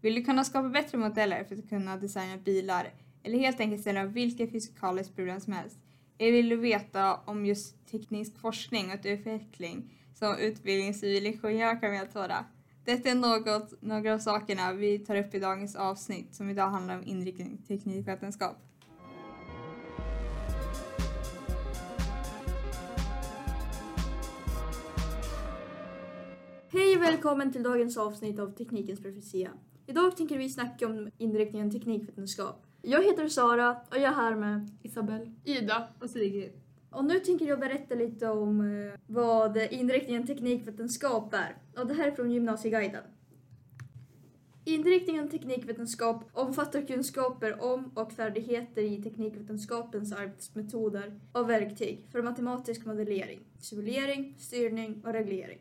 Vill du kunna skapa bättre modeller för att kunna designa bilar eller helt enkelt ställa vilka fysikaliska problem som helst? Eller vill du veta om just teknisk forskning och utveckling som utbildning civilingenjör kan medföra? Detta är något, några av sakerna vi tar upp i dagens avsnitt som idag handlar om inriktning teknikvetenskap. Hej och välkommen till dagens avsnitt av Teknikens profetia. Idag tänker vi snacka om inriktningen teknikvetenskap. Jag heter Sara och jag är här med Isabelle. Ida. Och Sigrid. och nu tänker jag berätta lite om eh, vad inriktningen teknikvetenskap är. Och det här är från Gymnasieguiden. Inriktningen teknikvetenskap omfattar kunskaper om och färdigheter i teknikvetenskapens arbetsmetoder och verktyg för matematisk modellering, simulering, styrning och reglering.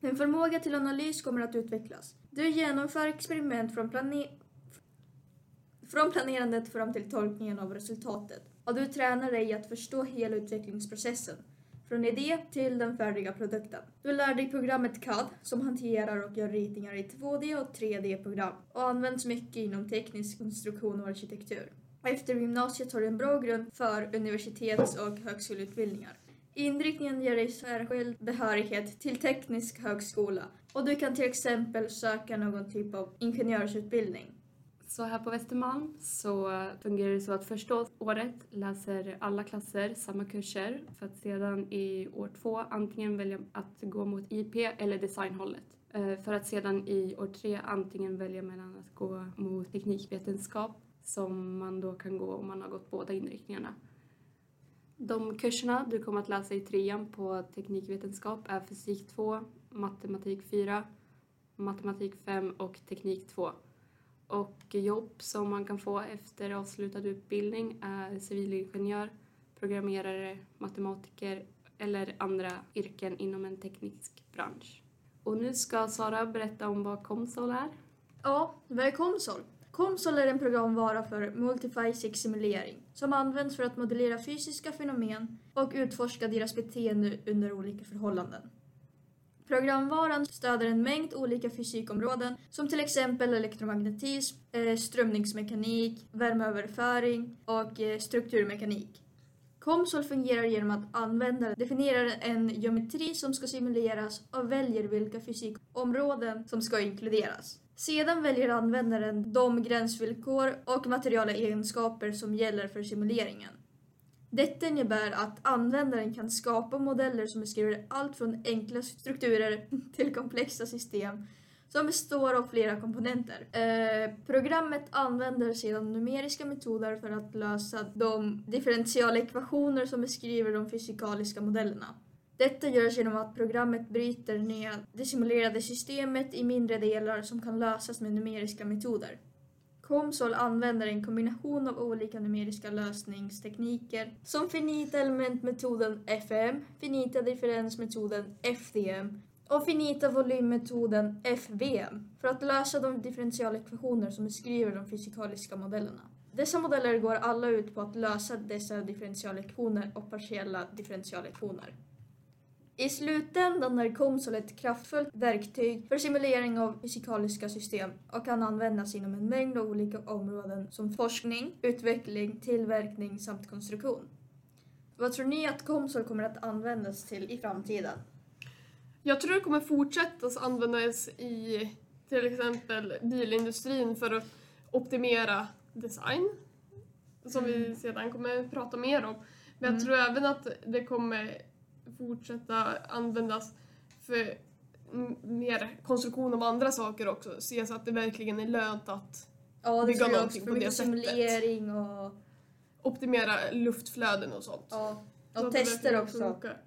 En förmåga till analys kommer att utvecklas. Du genomför experiment från, plane- från planerandet fram till tolkningen av resultatet och du tränar dig att förstå hela utvecklingsprocessen från idé till den färdiga produkten. Du lär dig programmet CAD som hanterar och gör ritningar i 2D och 3D-program och används mycket inom teknisk konstruktion och arkitektur. Efter gymnasiet har du en bra grund för universitets och högskoleutbildningar. Inriktningen ger dig särskild behörighet till teknisk högskola och du kan till exempel söka någon typ av ingenjörsutbildning. Så här på Västermalm så fungerar det så att första året läser alla klasser samma kurser för att sedan i år två antingen välja att gå mot IP eller designhållet. Eh, för att sedan i år tre antingen välja mellan att gå mot teknikvetenskap som man då kan gå om man har gått båda inriktningarna. De kurserna du kommer att läsa i trean på teknikvetenskap är fysik 2, matematik 4, matematik 5 och teknik 2. Och jobb som man kan få efter avslutad utbildning är civilingenjör, programmerare, matematiker eller andra yrken inom en teknisk bransch. Och nu ska Sara berätta om vad Komsol är. Ja, vad är Komsol? Konsol är en programvara för multifysik simulering som används för att modellera fysiska fenomen och utforska deras beteende under olika förhållanden. Programvaran stöder en mängd olika fysikområden som till exempel elektromagnetism, eh, strömningsmekanik, värmeöverföring och eh, strukturmekanik. Komsol fungerar genom att användaren definierar en geometri som ska simuleras och väljer vilka fysikområden som ska inkluderas. Sedan väljer användaren de gränsvillkor och materiala egenskaper som gäller för simuleringen. Detta innebär att användaren kan skapa modeller som beskriver allt från enkla strukturer till komplexa system som består av flera komponenter. Eh, programmet använder sedan numeriska metoder för att lösa de differentialekvationer som beskriver de fysikaliska modellerna. Detta görs genom att programmet bryter ner det simulerade systemet i mindre delar som kan lösas med numeriska metoder. Comsol använder en kombination av olika numeriska lösningstekniker som finita elementmetoden FM, finita differensmetoden FDM och finita volymmetoden FVM för att lösa de differentialekvationer som beskriver de fysikaliska modellerna. Dessa modeller går alla ut på att lösa dessa differentialekvationer och partiella differentialekvationer. I slutändan är Comsol ett kraftfullt verktyg för simulering av fysikaliska system och kan användas inom en mängd olika områden som forskning, utveckling, tillverkning samt konstruktion. Vad tror ni att Comsol kommer att användas till i framtiden? Jag tror det kommer fortsätta att användas i till exempel bilindustrin för att optimera design. Som vi sedan kommer prata mer om. Men jag tror även att det kommer fortsätta användas för mer konstruktion av andra saker också. Se så att det verkligen är lönt att Ja, det Bygga någonting också. på För det sättet. simulering och, optimera luftflöden och sånt. ja, Så och det tester också. funkar.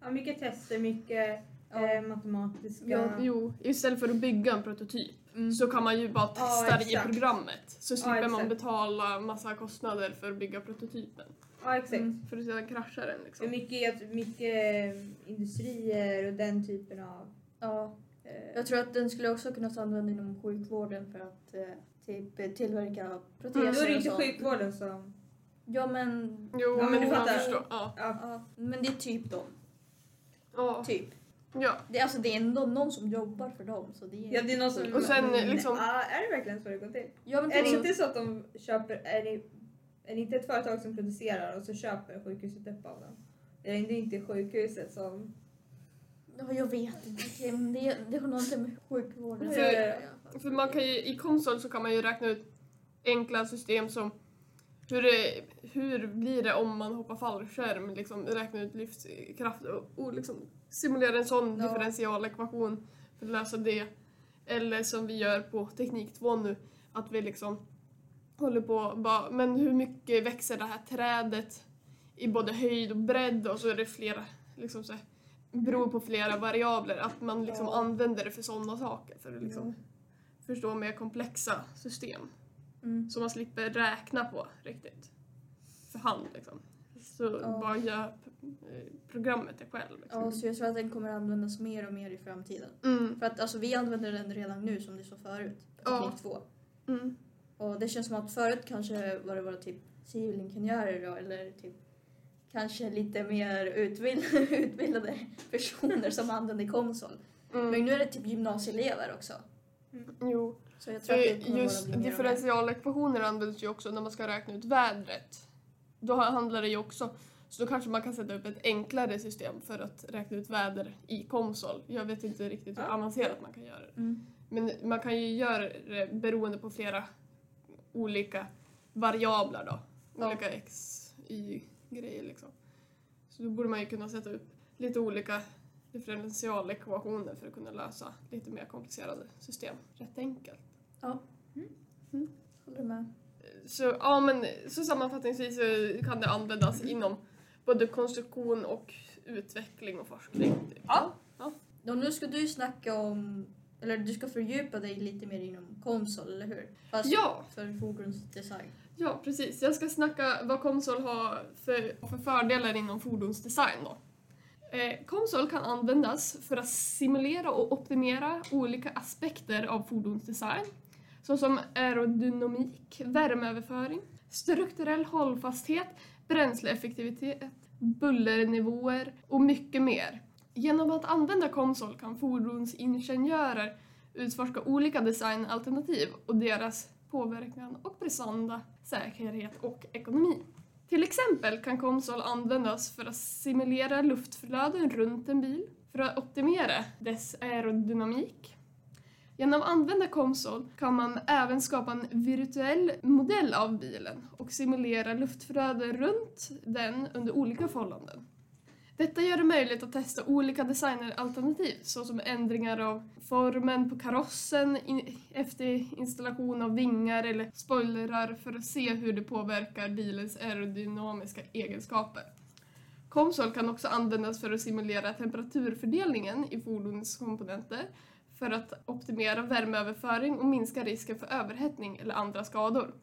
Ja, mycket tester, mycket Ja. eh, matematiska... Ja, jo, istället för att bygga en prototyp Mm. så kan man ju bara Ja, testa det i programmet. Så slipper man betala massa kostnader för att bygga prototypen. Ja, exakt. Mm. För att sedan kraschar den För liksom. mycket, mycket industrier och den typen av... Ja, Eh, jag tror att den skulle också kunna användas inom sjukvården för att eh, typ tillverka proteser då är det inte sjukvården som... Ja men... Jo, Ja, men du fattar. Ja. Ja. Ja, men det är typ dem. Ja. Typ. Ja. Det, är alltså, det är ändå någon som jobbar för dem. Så det är, Ja, det är någon som... Och sen, Men, liksom- är det verkligen så det går till? Ja, men Är det typ- inte så att de köper... Är det, är det inte ett företag som producerar och så köper sjukhuset upp av dem? Är det inte sjukhuset som... Ja, jag vet inte. Det, det har någonting med sjukvården att För-. För man kan ju, i konsol så kan man ju räkna ut enkla system som hur, det, hur blir det om man hoppar fallskärm, liksom räkna ut lyftkraft och, och liksom simulera en sån Ja. differentialekvation för att lösa det. Eller som vi gör på Teknik 2 nu, att vi liksom håller på bara, men hur mycket växer det här trädet i både höjd och bredd och så är det flera, liksom så här, beror på flera variabler, att man liksom Ja. använder det för sådana saker för att liksom förstå mer komplexa system Mm. som man slipper räkna på riktigt för hand liksom. Så Ja. bara gör eh, programmet det själv. Liksom. Ja, så jag tror att den kommer användas mer och mer i framtiden. Mm. För att alltså, vi använder den redan nu som det sa förut. Ja. Teknik 2. Mm. Och det känns som att förut kanske var det bara typ civilingenjörer då, eller typ kanske lite mer utbildade, utbildade personer som använde konsol. Men Mm. nu är det typ gymnasieelever också. Jo. Så jag tror att det just differentialekvationer används ju också när man ska räkna ut vädret. Då handlar det ju också, så då kanske man kan sätta upp ett enklare system för att räkna ut väder i konsol. Jag vet inte riktigt hur avancerat man kan göra det. Mm. Men man kan ju göra det beroende på flera olika variabler då. Ja. Olika x, y grejer liksom. Så då borde man ju kunna sätta upp lite olika differentialekvationer för att kunna lösa lite mer komplicerade system rätt enkelt. Håller du med? Så, ja, men, så sammanfattningsvis så kan det användas inom både konstruktion och utveckling och forskning. Typ. Ja. Och nu ska du snacka om, eller du ska fördjupa dig lite mer inom konsol, eller hur? Fast Ja. för fordonsdesign. Ja, precis. Jag ska snacka vad konsol har för, för fördelar inom fordonsdesign. Då. Eh, konsol kan användas för att simulera och optimera olika aspekter av fordonsdesign såsom aerodynamik, värmeöverföring, strukturell hållfasthet, bränsleeffektivitet, bullernivåer och mycket mer. Genom att använda konsol kan fordonsingenjörer utforska olika designalternativ och deras påverkan och prestanda, säkerhet och ekonomi. Till exempel kan konsol användas för att simulera luftflöden runt en bil för att optimera dess aerodynamik. Genom att använda konsol kan man även skapa en virtuell modell av bilen och simulera luftflöden runt den under olika förhållanden. Detta gör det möjligt att testa olika designeralternativ såsom ändringar av formen på karossen in, efter installation av vingar eller spoilrar för att se hur det påverkar bilens aerodynamiska egenskaper. Komsol kan också användas för att simulera temperaturfördelningen i fordonets komponenter för att optimera värmeöverföring och minska risken för överhettning eller andra skador.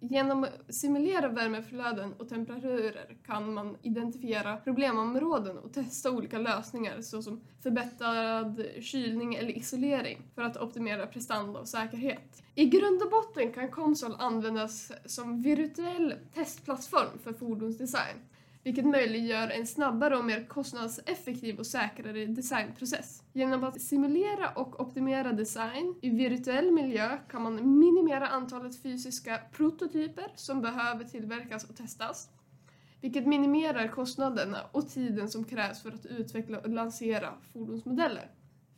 Genom att simulera värmeflöden och temperaturer kan man identifiera problemområden och testa olika lösningar såsom förbättrad kylning eller isolering för att optimera prestanda och säkerhet. I grund och botten kan konsol användas som virtuell testplattform för fordonsdesign vilket möjliggör en snabbare och mer kostnadseffektiv och säkrare designprocess. Genom att simulera och optimera design i virtuell miljö kan man minimera antalet fysiska prototyper som behöver tillverkas och testas, vilket minimerar kostnaderna och tiden som krävs för att utveckla och lansera fordonsmodeller.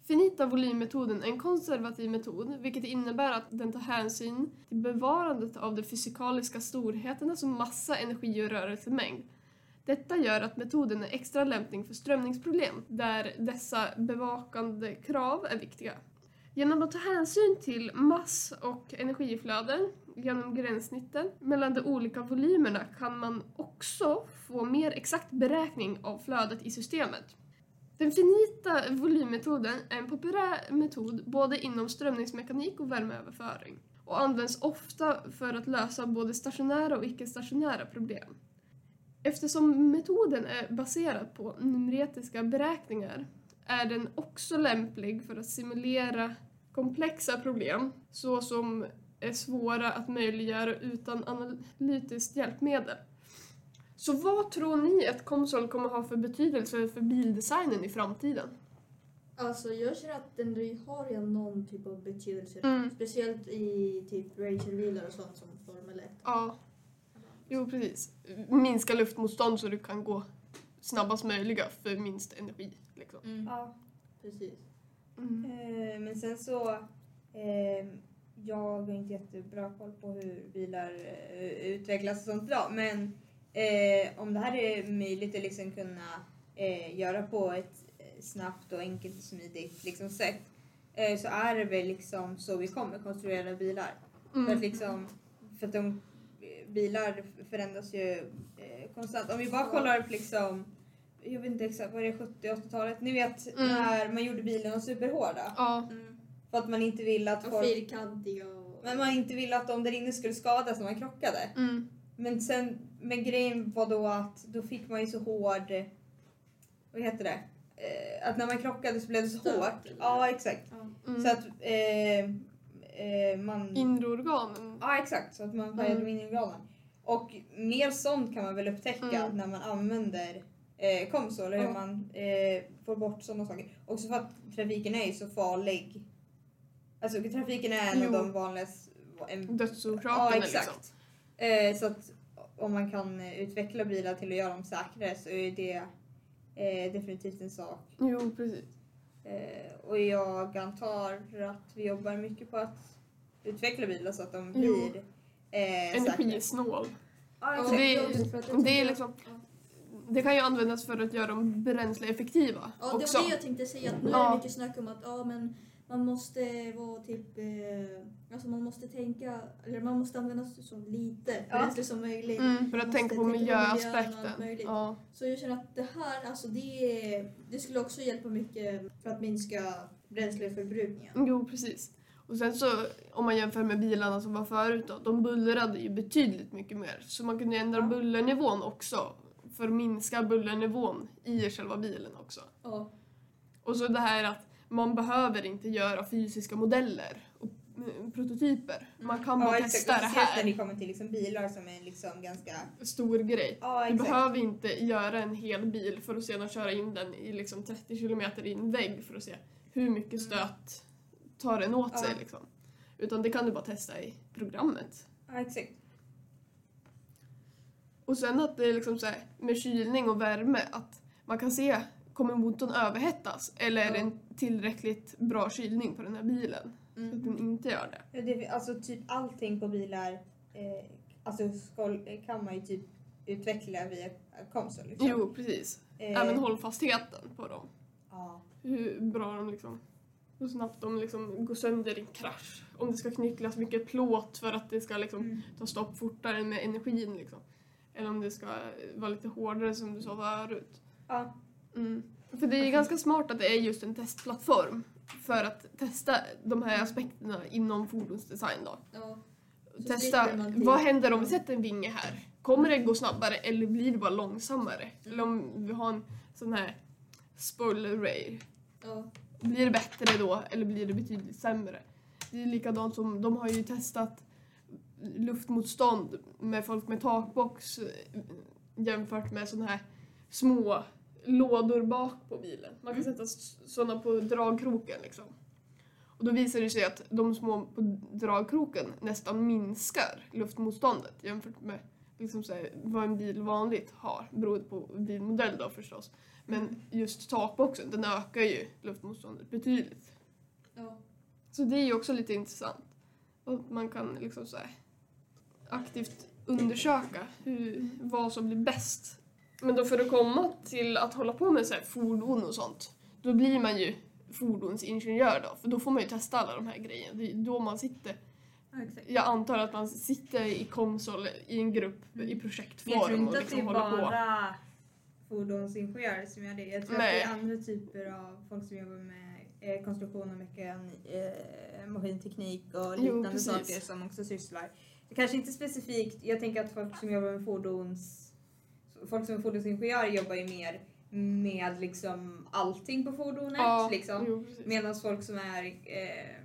Finita volymmetoden är en konservativ metod, vilket innebär att den tar hänsyn till bevarandet av de fysikaliska storheterna som massa, energi och rörelsemängd. Detta gör att metoden är extra lämplig för strömningsproblem, där dessa bevakande krav är viktiga. Genom att ta hänsyn till mass och energiflöden genom gränssnitten mellan de olika volymerna kan man också få mer exakt beräkning av flödet i systemet. Den finita volymmetoden är en populär metod både inom strömningsmekanik och värmeöverföring och används ofta för att lösa både stationära och icke-stationära problem. Eftersom metoden är baserad på numretiska beräkningar är den också lämplig för att simulera komplexa problem såsom är svåra att möjliggöra utan analytiskt hjälpmedel. Så vad tror ni att konsol kommer ha för betydelse för bildesignen i framtiden? Alltså jag känner att den har ju någon typ av betydelse. Mm. Speciellt i typ racerbilar och sånt som Formel 1. Ja. Jo, precis. Minska luftmotstånd så du kan gå snabbast möjliga för minst energi. Liksom. Mm. Ja. Precis. Mm. Eh, men sen så, eh, jag har inte jättebra koll på hur bilar eh, utvecklas och sånt idag. Men eh, om det här är möjligt att liksom kunna eh, göra på ett snabbt och enkelt och smidigt liksom, sätt eh, så är det väl liksom så vi kommer konstruera bilar. För att Mm. liksom, för att de bilar förändras ju eh, konstant. Om vi bara kollar liksom, jag vet inte exakt, vad är det 70-80-talet? Ni vet Mm. när man gjorde bilarna superhårda. Ja. Mm. För att man inte ville att Och folk, fyrkantiga och... men man inte ville att de där inne skulle skadas när man krockade. Mm. Men sen, men grejen var då att då fick man ju så hård, vad heter det? Eh, att när man krockade så blev det så Stöt, hårt. eller? Ja exakt. Så att eh, eh, man... Inre organen. Ja exakt, så att man pajade Mm. minimgraden. Och mer sånt kan man väl upptäcka Mm. när man använder eh, Comsol, hur Ja. man eh, får bort sådana saker. Också för att trafiken är ju så farlig. Alltså trafiken är en Jo. av de vanligaste... En, Dödsorsakerna ja exakt. liksom. Eh, så att om man kan utveckla bilar till att göra dem säkrare så är det eh, definitivt en sak. Jo, precis. Eh, och jag antar att vi jobbar mycket på att utveckla bilar så att de Jo. blir eh, säkra. Energisnål. Ja, exakt. det- jag det är liksom-. Det kan ju användas för att göra dem bränsleeffektiva Ja, det också. var det jag tänkte säga. Att nu är det mycket snack om att ja, men man måste vara typ... Eh, alltså man måste tänka... Eller man måste använda så lite Ja. bränsle som möjligt. Mm, för att tänka på miljöaspekten. möjligt. Ja. Så jag känner att det här, alltså det, det skulle också hjälpa mycket för att minska bränsleförbrukningen. Jo, precis. Och sen så om man jämför med bilarna som var förut då, de bullrade ju betydligt mycket mer. Så man kunde ändra Ja. bullernivån också för att minska bullernivån i själva bilen också. Ja. Och så det här att man behöver inte göra fysiska modeller och mm, prototyper. Man kan bara Ja, exakt. testa Och det Speciellt när det här. kommer till liksom bilar som är liksom ganska... Stor grej. Ja, Du exakt. behöver inte göra en hel bil för att sedan köra in den i liksom 30 kilometer i en vägg för att se hur mycket stöt tar den åt sig. Mm. Ja. Liksom. Utan det kan du bara testa i programmet. Ja, exakt. Och sen att det är liksom så här, med kylning och värme att man kan se kommer motorn överhettas eller är det en tillräckligt bra kylning på den här bilen så Mm. att den inte gör det. Ja, det, alltså typ allting på bilar eh, alltså kan man ju typ utveckla via konsol. Liksom. Jo, precis. Eh, Även hållfastheten på dem. Ja. Hur bra de liksom, hur snabbt de liksom går sönder i en krasch. Om det ska knycklas mycket plåt för att det ska liksom Mm. ta stopp fortare med energin liksom. Eller om det ska vara lite hårdare som du sa förut. Ja. Mm. För det är ganska smart att det är just en testplattform för att testa de här aspekterna inom fordonsdesign då. Ja. Testa, vad händer om vi sätter en vinge här? Kommer det gå snabbare eller blir det bara långsammare? Eller om vi har en sån här spoiler ray, Ja. blir det bättre då eller blir det betydligt sämre? Det är likadant som, de har ju testat luftmotstånd med folk med takbox eh, jämfört med såna här små lådor bak på bilen. Man kan sätta sådana på dragkroken liksom. Och då visar det sig att de små på dragkroken nästan minskar luftmotståndet jämfört med liksom så här, vad en bil vanligt har, beroende på bilmodell då förstås. Men just takboxen, den ökar ju luftmotståndet betydligt. Ja. Så det är ju också lite intressant. Och man kan liksom så här aktivt undersöka hur, vad som blir bäst. Men då för att komma till att hålla på med så här fordon och sånt, då blir man ju fordonsingenjör då, för då får man ju testa alla de här grejerna. Det är då man sitter. Exakt. Jag antar att man sitter i konsol i en grupp i Men jag tror projektform och inte att det liksom är håller på. bara fordonsingenjörer som gör det. Jag tror Nej. att det är andra typer av folk som jobbar med eh, konstruktion och mekan, eh, maskinteknik och Jo, liknande precis. saker som också sysslar. Det kanske inte specifikt, jag tänker att folk som jobbar med fordons... Folk som är fordonsingenjörer jobbar ju mer med liksom allting på fordonet. Ja, liksom. jo. Medan folk som är eh,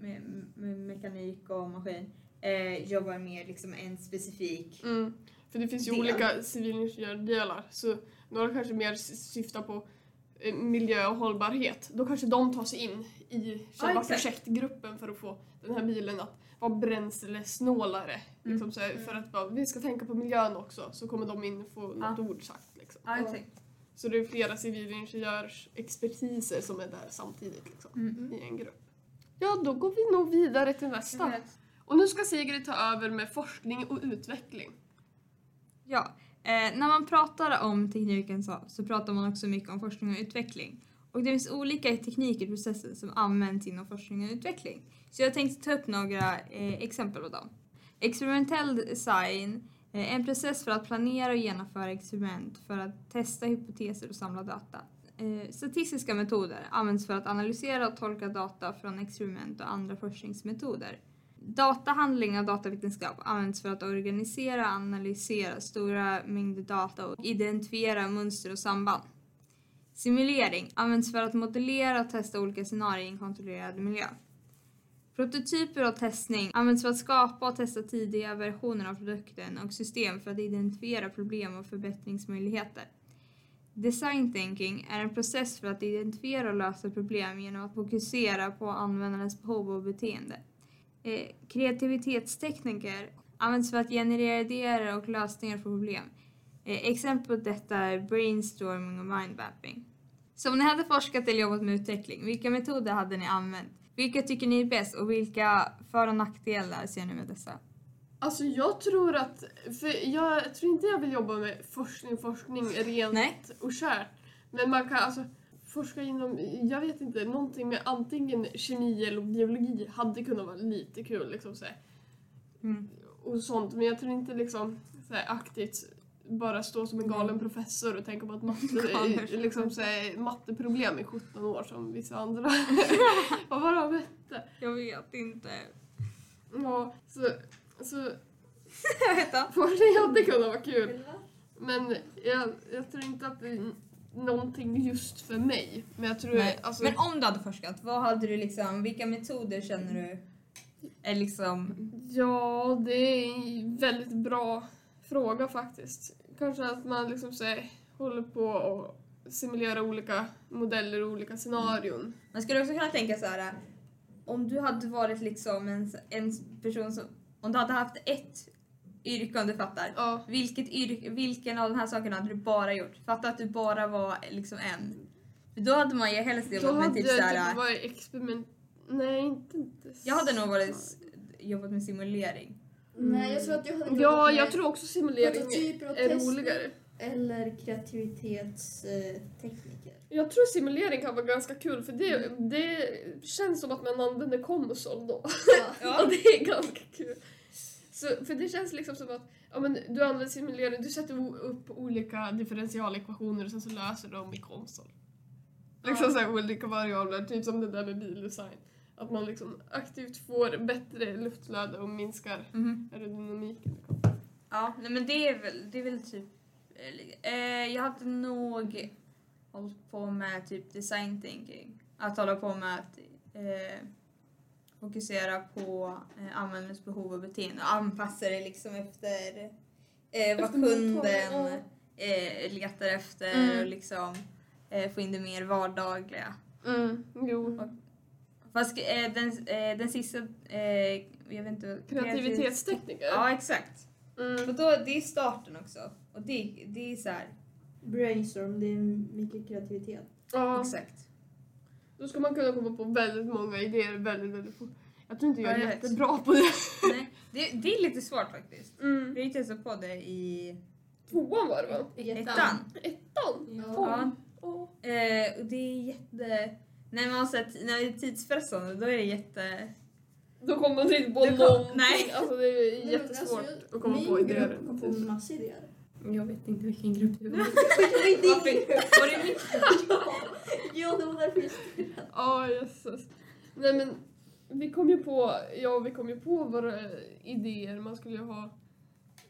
med, med mekanik och maskin eh, jobbar mer liksom en specifik... Mm. För det finns ju del. olika civilingenjördelar så några kanske mer syftar på miljö och hållbarhet, då kanske de tar sig in i själva exakt. projektgruppen för att få den här bilen att vara brälsesnålare. Liksom så här, för att bara, vi ska tänka på miljön också, så kommer de in och få något ord sagt. Liksom. Exakt. Så det är flera civilingenjörsexpertiser som är där samtidigt liksom, Mm. i en grupp. Ja, då går vi nog vidare till nästa. Och nu ska Sigrid ta över med forskning och utveckling. Ja, eh, när man pratar om tekniken så, så pratar man också mycket om forskning och utveckling. Och det finns olika tekniker och processer som används inom forskning och utveckling. Så jag tänkte ta upp några eh, exempel på dem. Experimentell design eh, är en process för att planera och genomföra experiment för att testa hypoteser och samla data. Eh, statistiska metoder används för att analysera och tolka data från experiment och andra forskningsmetoder. Datahandling och datavetenskap används för att organisera och analysera stora mängder data och identifiera mönster och samband. Simulering används för att modellera och testa olika scenarier i en kontrollerad miljö. Prototyper och testning används för att skapa och testa tidiga versioner av produkten och system för att identifiera problem och förbättringsmöjligheter. Design thinking är en process för att identifiera och lösa problem genom att fokusera på användarens behov och beteende. Eh, kreativitetstekniker används för att generera idéer och lösningar på problem. Eh, exempel på detta är brainstorming och mindmapping. Så om ni hade forskat eller jobbat med utveckling, vilka metoder hade ni använt? Vilka tycker ni är bäst och vilka för och nackdelar ser ni med dessa? Alltså jag tror att, för jag tror inte jag vill jobba med forskning, forskning rent Nej. och kärt. Men man kan alltså forska inom, jag vet inte, någonting med antingen kemi eller biologi hade kunnat vara lite kul liksom så. Mm. Och sånt, men jag tror inte liksom så aktivt bara stå som en galen professor och tänka på att matte, liksom, så matteproblem i 17 år som vissa andra. Vad var det han hette? Jag vet inte. Ja, så, så Jag vet inte. forskning hade kunnat vara kul. Men jag, jag tror inte att det någonting just för mig. Men jag tror Nej. alltså, Men om du hade forskat, vad hade du liksom, vilka metoder känner du är liksom... Ja, det är en väldigt bra fråga faktiskt. Kanske att man liksom så håller på och simulerar olika modeller och olika scenarion. Man skulle också kunna tänka så här. om du hade varit liksom en, en person som, om du hade haft ett yrke om du fattar. Ja, Vilket yrke, vilken av de här sakerna hade du bara gjort? Fatta att du bara var liksom en. För då hade man ju helst då jobbat med hade typ jag såhär, typ varit experiment... Nej, inte... inte jag hade nog varit, jobbat med simulering. Nej, jag tror att jag hade Ja, jobbat jag tror också simulering är roligare. Eller kreativitetstekniker. Jag tror simulering kan vara ganska kul för det, det känns som att man använder konsol då. Ja. Och det är ganska kul. Så, för det känns liksom som att ja, men du använder simulering, du sätter upp olika differentialekvationer och sen så löser du dem i konsol. Liksom så olika variabler, typ som det där med bildesign. Att man liksom aktivt får bättre luftflöde och minskar Mhm. aerodynamiken. Ja, nej men det är väl, det är väl typ... Eh, jag hade nog hållit på med typ design thinking. Att hålla på med att eh, fokusera på eh, användarens behov och beteende och anpassa det liksom efter eh, vad kunden eh, letar efter Mm. och liksom eh, få in det mer vardagliga. Mm, jo. Fast eh, den, eh, den sista, eh, jag vet inte. Kreativitetstekniker. Ja, exakt. Mm. Och då, det är starten också. Och det, det är så här, Brainstorm, det är mycket kreativitet. Ja. exakt. Då ska man kunna komma på väldigt många idéer väldigt, väldigt fort. Jag tror inte jag är vet. jättebra på det. Nej, det, det är lite svårt faktiskt. Mm. Vi testade på det i Tvåan var det va? ettan. Ettan? Ja. Åh. Eh, och det är jätte... När man har sett, när det är tidspressande då är det jätte... Då kommer man inte på kom- någonting. nej. Alltså det är men jättesvårt alltså, att komma min på idéer. grupp kom på massa idéer. Jag vet inte vilken grupp det var. Var det mitt? ja, det var därför jag skrev Ja, jösses. Nej men vi kom ju på, ja vi kom ju på våra idéer. Man skulle ju ha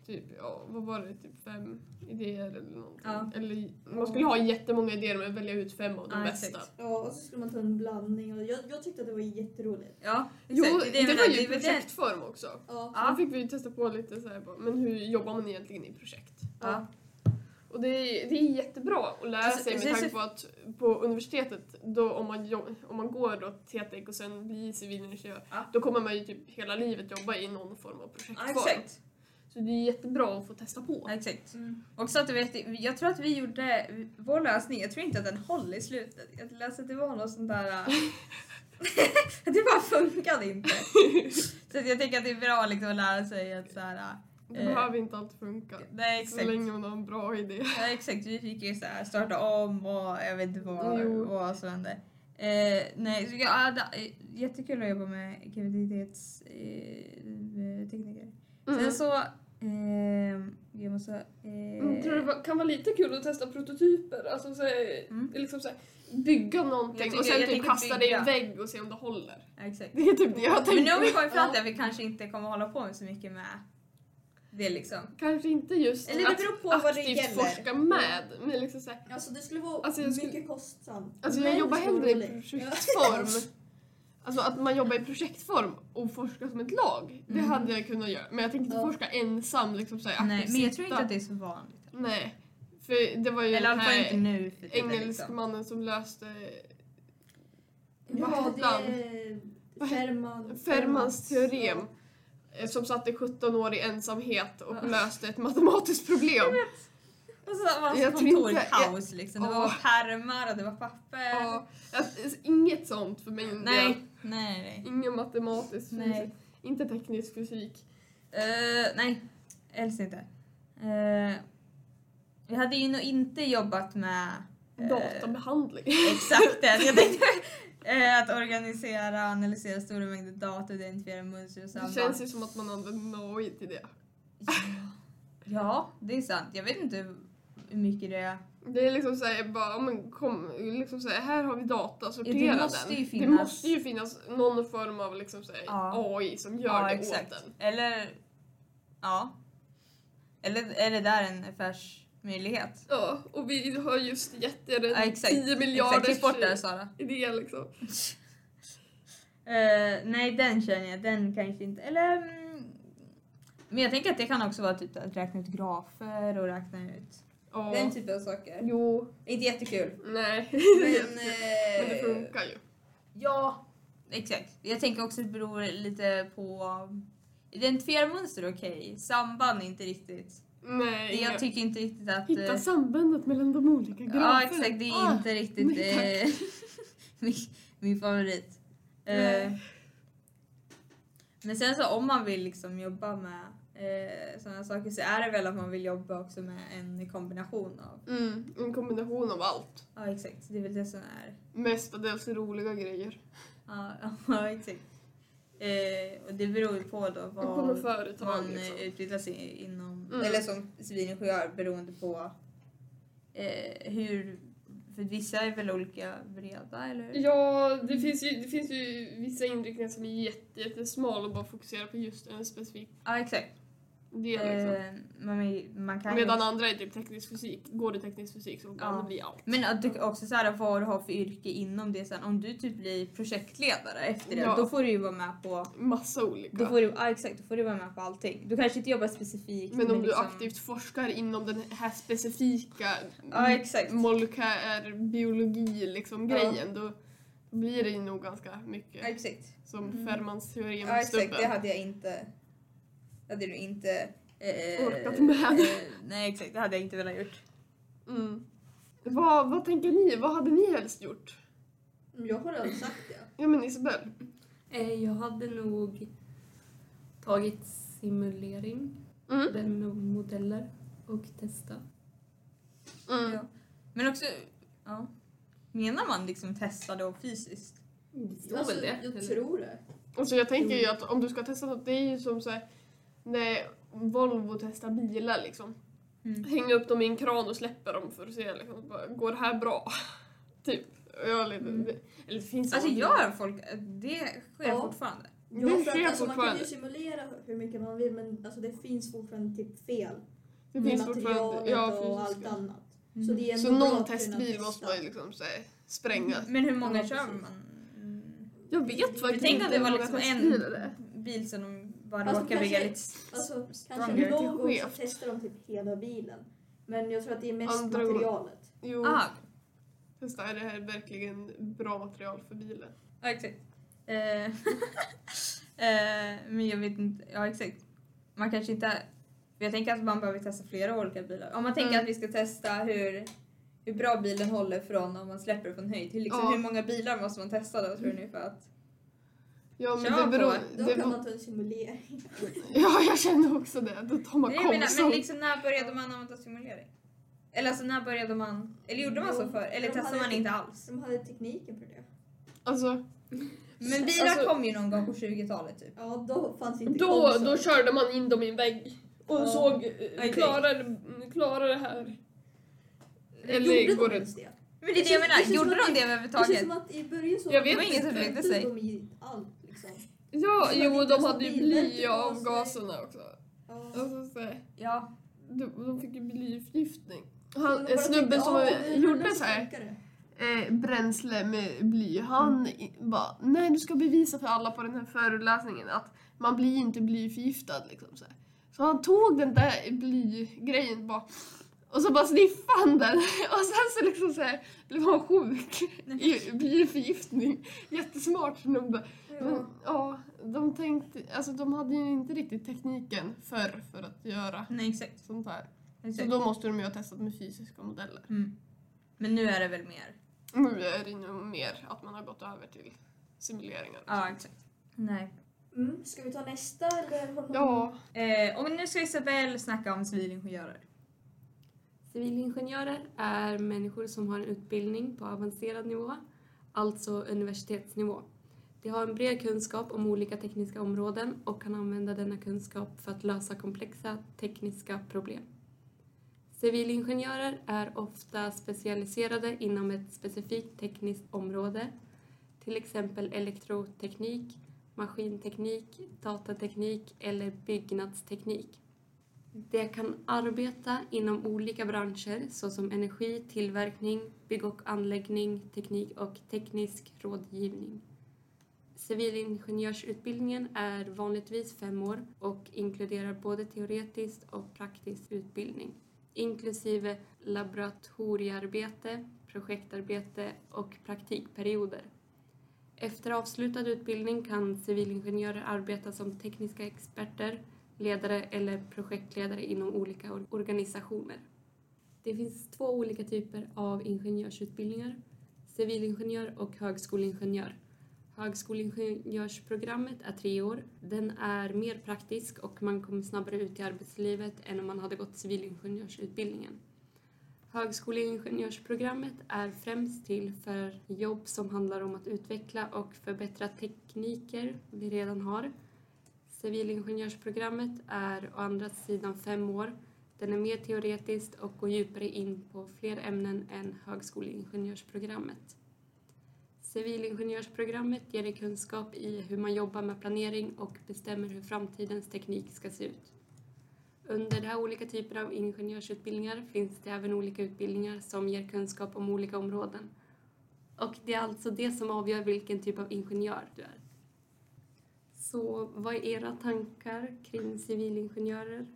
typ, ja vad var det, typ fem idéer eller någonting. Ja. Eller man skulle ha jättemånga idéer men välja ut fem av de Ja, bästa. exakt. Ja, och så skulle man ta en blandning och jag, jag tyckte att det var jätteroligt. Ja, Jo, det, menar, var ju i det- projektform också. Ja. Ja. Då fick vi ju testa på lite så här, men hur jobbar man egentligen i projekt? Ja. Och det är, det är jättebra att lära Alltså, sig med det tanke på att på universitetet, då, om, man jobb, om man går då TTEC och sen blir civilingenjör, Ja. då kommer man ju typ hela livet jobba i någon form av Ja, projektform. exakt. Så det är jättebra att få testa på. Ja, exakt. Mm. Också att du vet, jag tror att vi gjorde vår lösning, jag tror inte att den håller i slutet. Jag läste att det var något sånt där... det bara funkade inte. så jag tänker att det är bra liksom att lära sig att så här... Det Eh, behöver inte alltid funka. Nej Så exakt. länge man har en bra idé. Ja, exakt, vi fick ju så här starta om och jag vet inte vad, Jo. vad som hände. Eh, nej, så jag, ja, det, jättekul att jobba med graviditetstekniker. Eh, tekniker. Mm. Sen så, eh, jag måste... Eh, Jag tror det var- kan vara lite kul att testa prototyper. Alltså så, Mm. liksom så här, bygga någonting tycker- och sen jag typ kasta det i en vägg och se om det håller. ja, exakt. Det är typ det jag har Men nu har vi kommit fram till att vi kanske inte kommer hålla på med så mycket med det liksom. Kanske inte just Eller det att beror på vad det gäller. forska med. Men liksom så här, Alltså det skulle vara Alltså, jag skulle- mycket kostsamt. Alltså jag Men jobbar hellre i projektform. Alltså att man jobbar i projektform och forskar som ett lag. Det Mm. hade jag kunnat göra. Men jag tänkte inte Ja. forska ensam. Liksom så här, Nej, men jag tror inte att det är så vanligt. Nej. För det var ju Eller den här nu. Liksom. engelskmannen som löste Ja, Ferman, Fermans teorem. eh, Som satt i 17 år i ensamhet och löste ett matematiskt problem. Och så var Jag tror kontorkaos liksom. Det var pärmar och det var papper. Ja, alltså, inget sånt för del. Nej, nej, nej. Ingen matematisk fysik. Inte teknisk fysik. Uh, nej, helst inte. Uh, jag hade ju nog inte jobbat med... eh, Databehandling. Exakt det. Jag tänkte att organisera, analysera stora mängder data, identifiera mönster och Det samband. känns ju som att man använder AI till det. Ja. ja, det är sant. Jag vet inte hur mycket det. Det är liksom såhär, bara, men kom, liksom såhär, här har vi data, sortera Ja, det måste den. ju Det finnas- måste ju finnas någon form av liksom såhär, Ja. AI som gör ja, det exakt. åt den. Eller, ja. Eller är det där en affärsmöjlighet? Ja, och vi har just gett er en Ja, exakt. 10 miljarder Exakt, det Sara. idé liksom. Eh, nej, den känner jag. Den kanske inte... Eller... mm, Men jag tänker att det kan också vara typ att räkna ut grafer och räkna ut Ja. den typen av saker. Jo, Inte jättekul. nej. Men, Men det eh, funkar ju. Ja, exakt. Jag tänker också att det beror lite på... Identifiera mönster okej, samband inte riktigt. Nej, Jag tycker inte riktigt att... Hitta eh, sambandet mellan de olika graferna. Ja exakt, det är Ah, inte riktigt nej, eh, min, min favorit. Eh, Nej. men sen så om man vill liksom jobba med eh, sådana saker så är det väl att man vill jobba också med en kombination av... Mm, en kombination av allt. Ja exakt, det är väl det som är... Mestadels roliga grejer. Ja, ja exakt. Eh, och det beror ju på då vad företag man liksom. eh, utbildar sig inom, Mm. eller som civilingenjör beroende på eh, hur, för vissa är väl olika breda eller? Ja, det finns, ju, det finns ju vissa inriktningar som är jätte, jättesmal och bara fokuserar på just en specifik Ja exakt. Del. Liksom. Eh, man, man kan Medan ju, andra är typ teknisk fysik. Går du teknisk fysik så kan Ja. det bli allt. men att du också så här, vad du har för yrke inom det sen. Om du typ blir projektledare efter det, Ja. då får du ju vara med på Massa olika. då får du, ja, exakt, då får du vara med på allting. Du kanske inte jobbar specifikt Men om du liksom- aktivt forskar inom den här specifika Ja exakt. biologi liksom, Ja. grejen då blir det ju nog ganska mycket Ja, exakt. som Mm. Fermans teorem Ja exakt, det hade jag inte... hade du inte... Eh, Orkat med. Eh, nej exakt, det hade jag inte velat gjort. Mm. Vad, vad tänker ni? Vad hade ni helst gjort? Jag har redan sagt det. Ja men Isabelle. Eh, Jag hade nog tagit simulering, Mm. den med modeller och testa. Mm. Ja. Men också, ja. Menar man liksom testa då fysiskt? Det står Alltså, väl det? jag eller? tror det. Alltså jag tänker ju att om du ska testa något, det är ju som så här, när Volvo testar bilar liksom. Mm. Hänga upp dem i en kran och släppa dem för att se liksom, bara, går det här bra? typ. Jag lite, Mm. eller det finns Alltså gör folk, det sker Ja. fortfarande. Det Ja, för sker alltså, man kan ju fortfarande. simulera hur mycket man vill men alltså, det finns fortfarande typ fel. Det med finns fortfarande, materialet ja och allt annat. Mm. Så, det är Så någon testbil måste man ju liksom så här, spränga. Men hur många Ja, kör man? Mm. Jag vet Jag faktiskt inte att det var liksom det en bil som de bara Alltså, råkar bygga kanske- lite Alltså, stronger. kanske någon gång så testar de typ hela bilen. Men jag tror att det är mest Andra materialet. Jo, Aha, fast är det här verkligen bra material för bilen? ja exakt. Eh, eh, men jag vet inte, ja exakt. Man kanske inte, jag tänker att man behöver testa flera olika bilar. Om man tänker Mm. att vi ska testa hur, hur bra bilen håller från om man släpper från höjd till liksom Ja. hur många bilar måste man testa då tror ni för att Ja, men Kör det beror... på. Då Det kan var, man ta en simulering. ja, jag känner också det. Då tar man Nej, konsol. men liksom när började man använda simulering? Eller alltså när började man, eller gjorde man så Jo, för eller de testade man inte alls? De hade tekniken för det. Alltså, Men bilar Alltså- kom ju någon gång på 20-talet typ. Ja, då fanns inte då, konsol. då körde man in dem i en vägg och Ja. såg, eh, klarar, klarar det här? Eller Gjorde går de det... det? Men det är det jag menar, gjorde de det Det känns överhuvudtaget? som att i början så Jag vet Det var ingen som brydde sig. de allt. Ja, jo, de hade ju bly av på sig. gaserna också. Ja. Alltså, så Ja. de, de fick ju blyförgiftning. Han, bara en snubbe tänkte, som "Ja, det gjorde så här funkar det." eh, bränsle med bly, han i- bara nej du ska bevisa för alla på den här föreläsningen att man blir inte blyförgiftad liksom så, här. så han tog den där blygrejen bara och så bara sniffade han den och sen så liksom så här blev han sjuk i blyförgiftning. Jättesmart snubbe. Men Ja. ja, de tänkte, alltså de hade ju inte riktigt tekniken för för att göra Nej exakt. sånt här. Så exakt. då måste de ju ha testat med fysiska modeller. Mm. Men nu är det väl mer? Nu är det nog mer att man har gått över till simuleringar. Ja exakt. Nej. Mm. Ska vi ta nästa eller? Ja, Eh, och nu ska Isabelle snacka om civilingenjörer. Civilingenjörer är människor som har en utbildning på avancerad nivå, alltså universitetsnivå. De har en bred kunskap om olika tekniska områden och kan använda denna kunskap för att lösa komplexa tekniska problem. Civilingenjörer är ofta specialiserade inom ett specifikt tekniskt område, till exempel elektroteknik, maskinteknik, datateknik eller byggnadsteknik. De kan arbeta inom olika branscher såsom energi, tillverkning, bygg och anläggning, teknik och teknisk rådgivning. Civilingenjörsutbildningen är vanligtvis fem år och inkluderar både teoretisk och praktisk utbildning, inklusive laboratoriearbete, projektarbete och praktikperioder. Efter avslutad utbildning kan civilingenjörer arbeta som tekniska experter, ledare eller projektledare inom olika organisationer. Det finns två olika typer av ingenjörsutbildningar, civilingenjör och högskoleingenjör. Högskoleingenjörsprogrammet är tre år. Den är mer praktisk och man kommer snabbare ut i arbetslivet än om man hade gått civilingenjörsutbildningen. Högskoleingenjörsprogrammet är främst till för jobb som handlar om att utveckla och förbättra tekniker vi redan har. Civilingenjörsprogrammet är å andra sidan fem år. Den är mer teoretiskt och går djupare in på fler ämnen än högskoleingenjörsprogrammet. Civilingenjörsprogrammet ger dig kunskap i hur man jobbar med planering och bestämmer hur framtidens teknik ska se ut. Under de här olika typerna av ingenjörsutbildningar finns det även olika utbildningar som ger kunskap om olika områden. Och det är alltså det som avgör vilken typ av ingenjör du är. Så vad är era tankar kring civilingenjörer?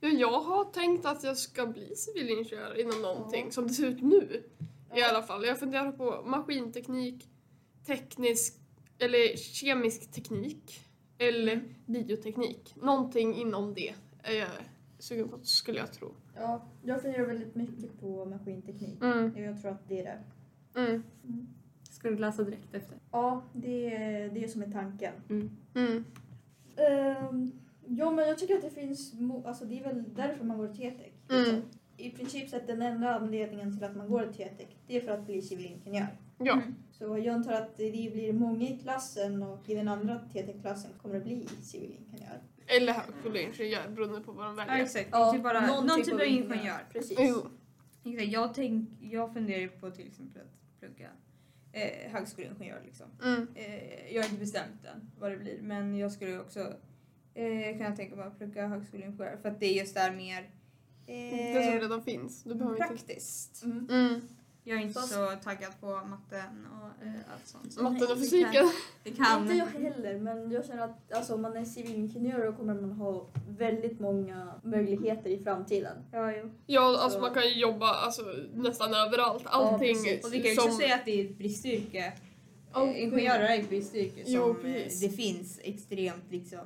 ja, jag har tänkt att jag ska bli civilingenjör inom någonting som det ser ut nu. I alla fall. Jag funderar på maskinteknik, teknisk eller kemisk teknik eller bioteknik. Någonting inom det är jag sugen på skulle jag tro. Ja, jag funderar väldigt mycket på maskinteknik. Mm. Jag tror att det är det. Mm. Ska du läsa direkt efter? Ja, det är det som är tanken. Mm. Mm. Ehm, ja, men jag tycker att det finns... mo- Alltså det är väl därför man går TTEC. liksom. Mm. I princip sett den enda anledningen till att man går TTEC, det är för att bli civilingenjör. Ja. Mm. Så jag antar att det blir många i klassen och i den andra TTEC-klassen kommer det bli civilingenjör. Eller högskoleingenjör beroende på vad de Ja väljer. exakt. typ bara, någon, typ av ingenjör. Precis. Jo. Exakt. Jag, tänk, jag funderar ju på till exempel att plugga eh, högskoleingenjör liksom. Mm. Eh, jag har inte bestämt än vad det blir men jag skulle också eh, kunna tänka mig att plugga högskoleingenjör för att det är just där mer eh, Det som redan finns. Du behöver inte... praktiskt. Mm. Mm. Jag är inte så taggad på matten och eh, allt sånt. Så Matten och fysiken. kan- Det kan. Inte jag heller, men jag känner att alltså, om man är civilingenjör då kommer man ha väldigt många möjligheter i framtiden. Ja, jo. Ja, alltså Så- man kan ju jobba alltså, nästan överallt. Allting precis. Och vi kan ju också som... säga att det är ett bristyrke. Eh, Ingenjörer är ett bristyrke som Jo, eh, det finns extremt liksom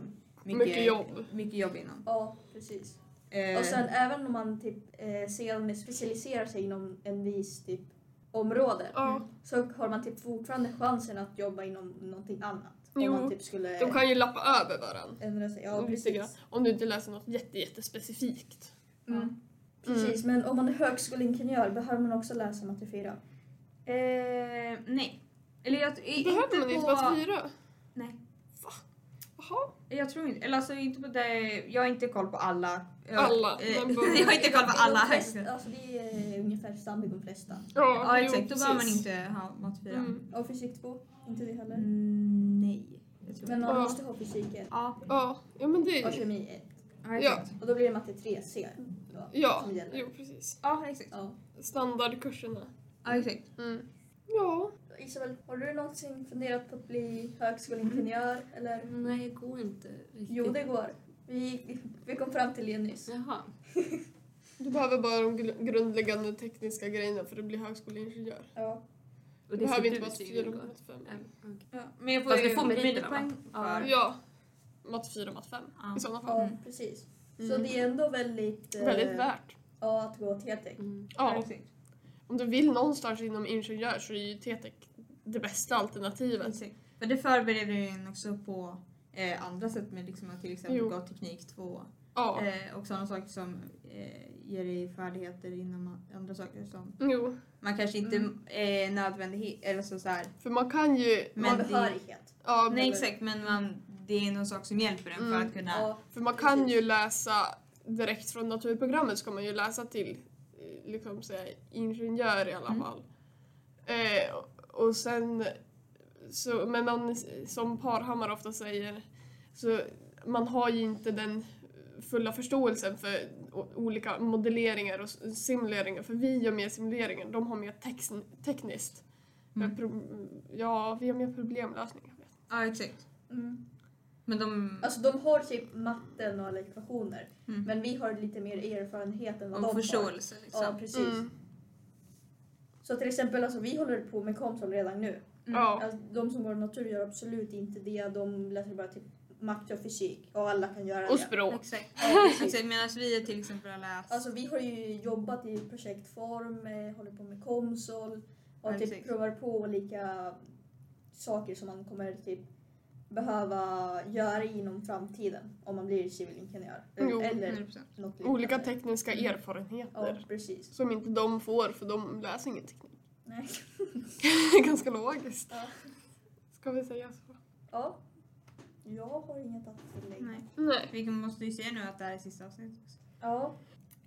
Mycket jobb. mycket jobb inom. Ja, precis. Eh, Och sen även om man typ eh, sedan specialiserar sig inom en viss typ område Ja, så har man typ fortfarande chansen att jobba inom någonting annat. Om Jo, man typ skulle de kan ju lappa över varandra. ändra sig. Ja, precis. Om du inte läser något jätte, jättespecifikt. Mm. Precis, men om man är högskoleingenjör behöver man också läsa matte 4. eh, nej. Eller jag, Behöver man på, inte matte 4? Nej. Jaha. Jag tror inte, eller alltså inte på det, jag har inte koll på alla. Jag, Alla, Eh, jag har inte koll på alla De flesta- högskolor. Alltså det är ungefär samma i de flesta. Ja jo, exakt, då behöver man inte ha matte 4. Mm. Och fysik 2, inte det heller. Mm, nej. Men man Ja. måste ha fysik 1 Ja, Ja, ja men det och är kemi 1. ja, Ja. Och då blir det matte 3 C. då, Ja, som gäller. jo precis. Ja, exakt. Ja. Standardkurserna. Ja, exakt. Mm. Ja, Isabel, har du någonsin funderat på att bli högskoleingenjör? Eller? Nej, det går inte riktigt. Jo, det går. Vi, vi kom fram till det nyss. Jaha. du behöver bara de grundläggande tekniska grejerna för att bli högskoleingenjör. Ja. Och behöver fick inte vara betyg 4 då? och matte 5. Mm, okej. Ja. Men jag får Fast ju du får meriterna, va? meritpoäng Ja. för. Ja, matte 4 och matte 5 Ja. i sådana fall. Ja, Mm. precis. Så Mm. det är ändå väldigt... eh, Väldigt värt. Ja, att gå TTEC. Mm. Ja, exakt. Om du vill någonstans inom ingenjör så är ju TTEC det bästa alternativet. exakt. För det förbereder en också på eh, andra sätt med liksom att till exempel Jo. gå teknik 2 Ja, eh, och sådana saker som eh, ger dig färdigheter inom andra saker som jo. man kanske inte Mm. är nödvändighet eller så, så här. För man kan ju... Men Man det- behörighet. Ja, Nej eller- exakt men man, det är någon sak som hjälper en för Mm. att kunna Ja, För man kan ju läsa direkt från naturprogrammet ska man ju läsa till liksom säga ingenjör i alla Mm. fall. Eh, och- sen så, men man, som Parhammar ofta säger, så man har ju inte den fulla förståelsen för olika modelleringar och simuleringar. För vi gör mer simuleringar, de har mer tex, tekniskt. Mm. Ja, vi har mer problemlösning. jag vet. Ja exakt. mm. Men de... Alltså de har typ matten och alla ekvationer. Mm. Men vi har lite mer erfarenhet än vad och de har. förståelse liksom. Ja, precis. Mm. Så till exempel, alltså, vi håller på med Komsol redan nu. Mm. Alltså, de som går natur gör absolut inte det. De läser bara typ matte och fysik och alla kan göra Och det. språk. Exakt. Ja. Exakt, Medan vi till exempel har läst... Alltså vi har ju jobbat i projektform, eh, håller på med Komsol och Ja, typ provar på olika saker som man kommer typ behöva göra inom framtiden om man blir civilingenjör. Jo, Eller 100%. något Olika tekniska Ja, erfarenheter. precis. Som inte de får för de läser ingen teknik. Nej. Ganska logiskt. Ja. Ska vi säga så? Ja. Jag har inget att tillägga. Nej. Nej. Vi måste ju se nu att det här är sista avsnittet. Ja.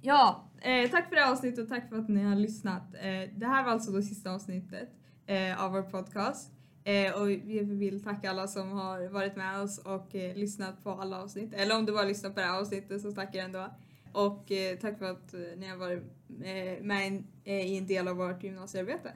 Ja, eh, tack för det här avsnittet och tack för att ni har lyssnat. Eh, det här var alltså det sista avsnittet eh, av vår podcast. Eh, och vi vill tacka alla som har varit med oss och eh, lyssnat på alla avsnitt. Eller om du bara lyssnat på det här avsnittet så tackar jag ändå. Och eh, tack för att eh, ni har varit eh, med en- eh, i en del av vårt gymnasiearbete.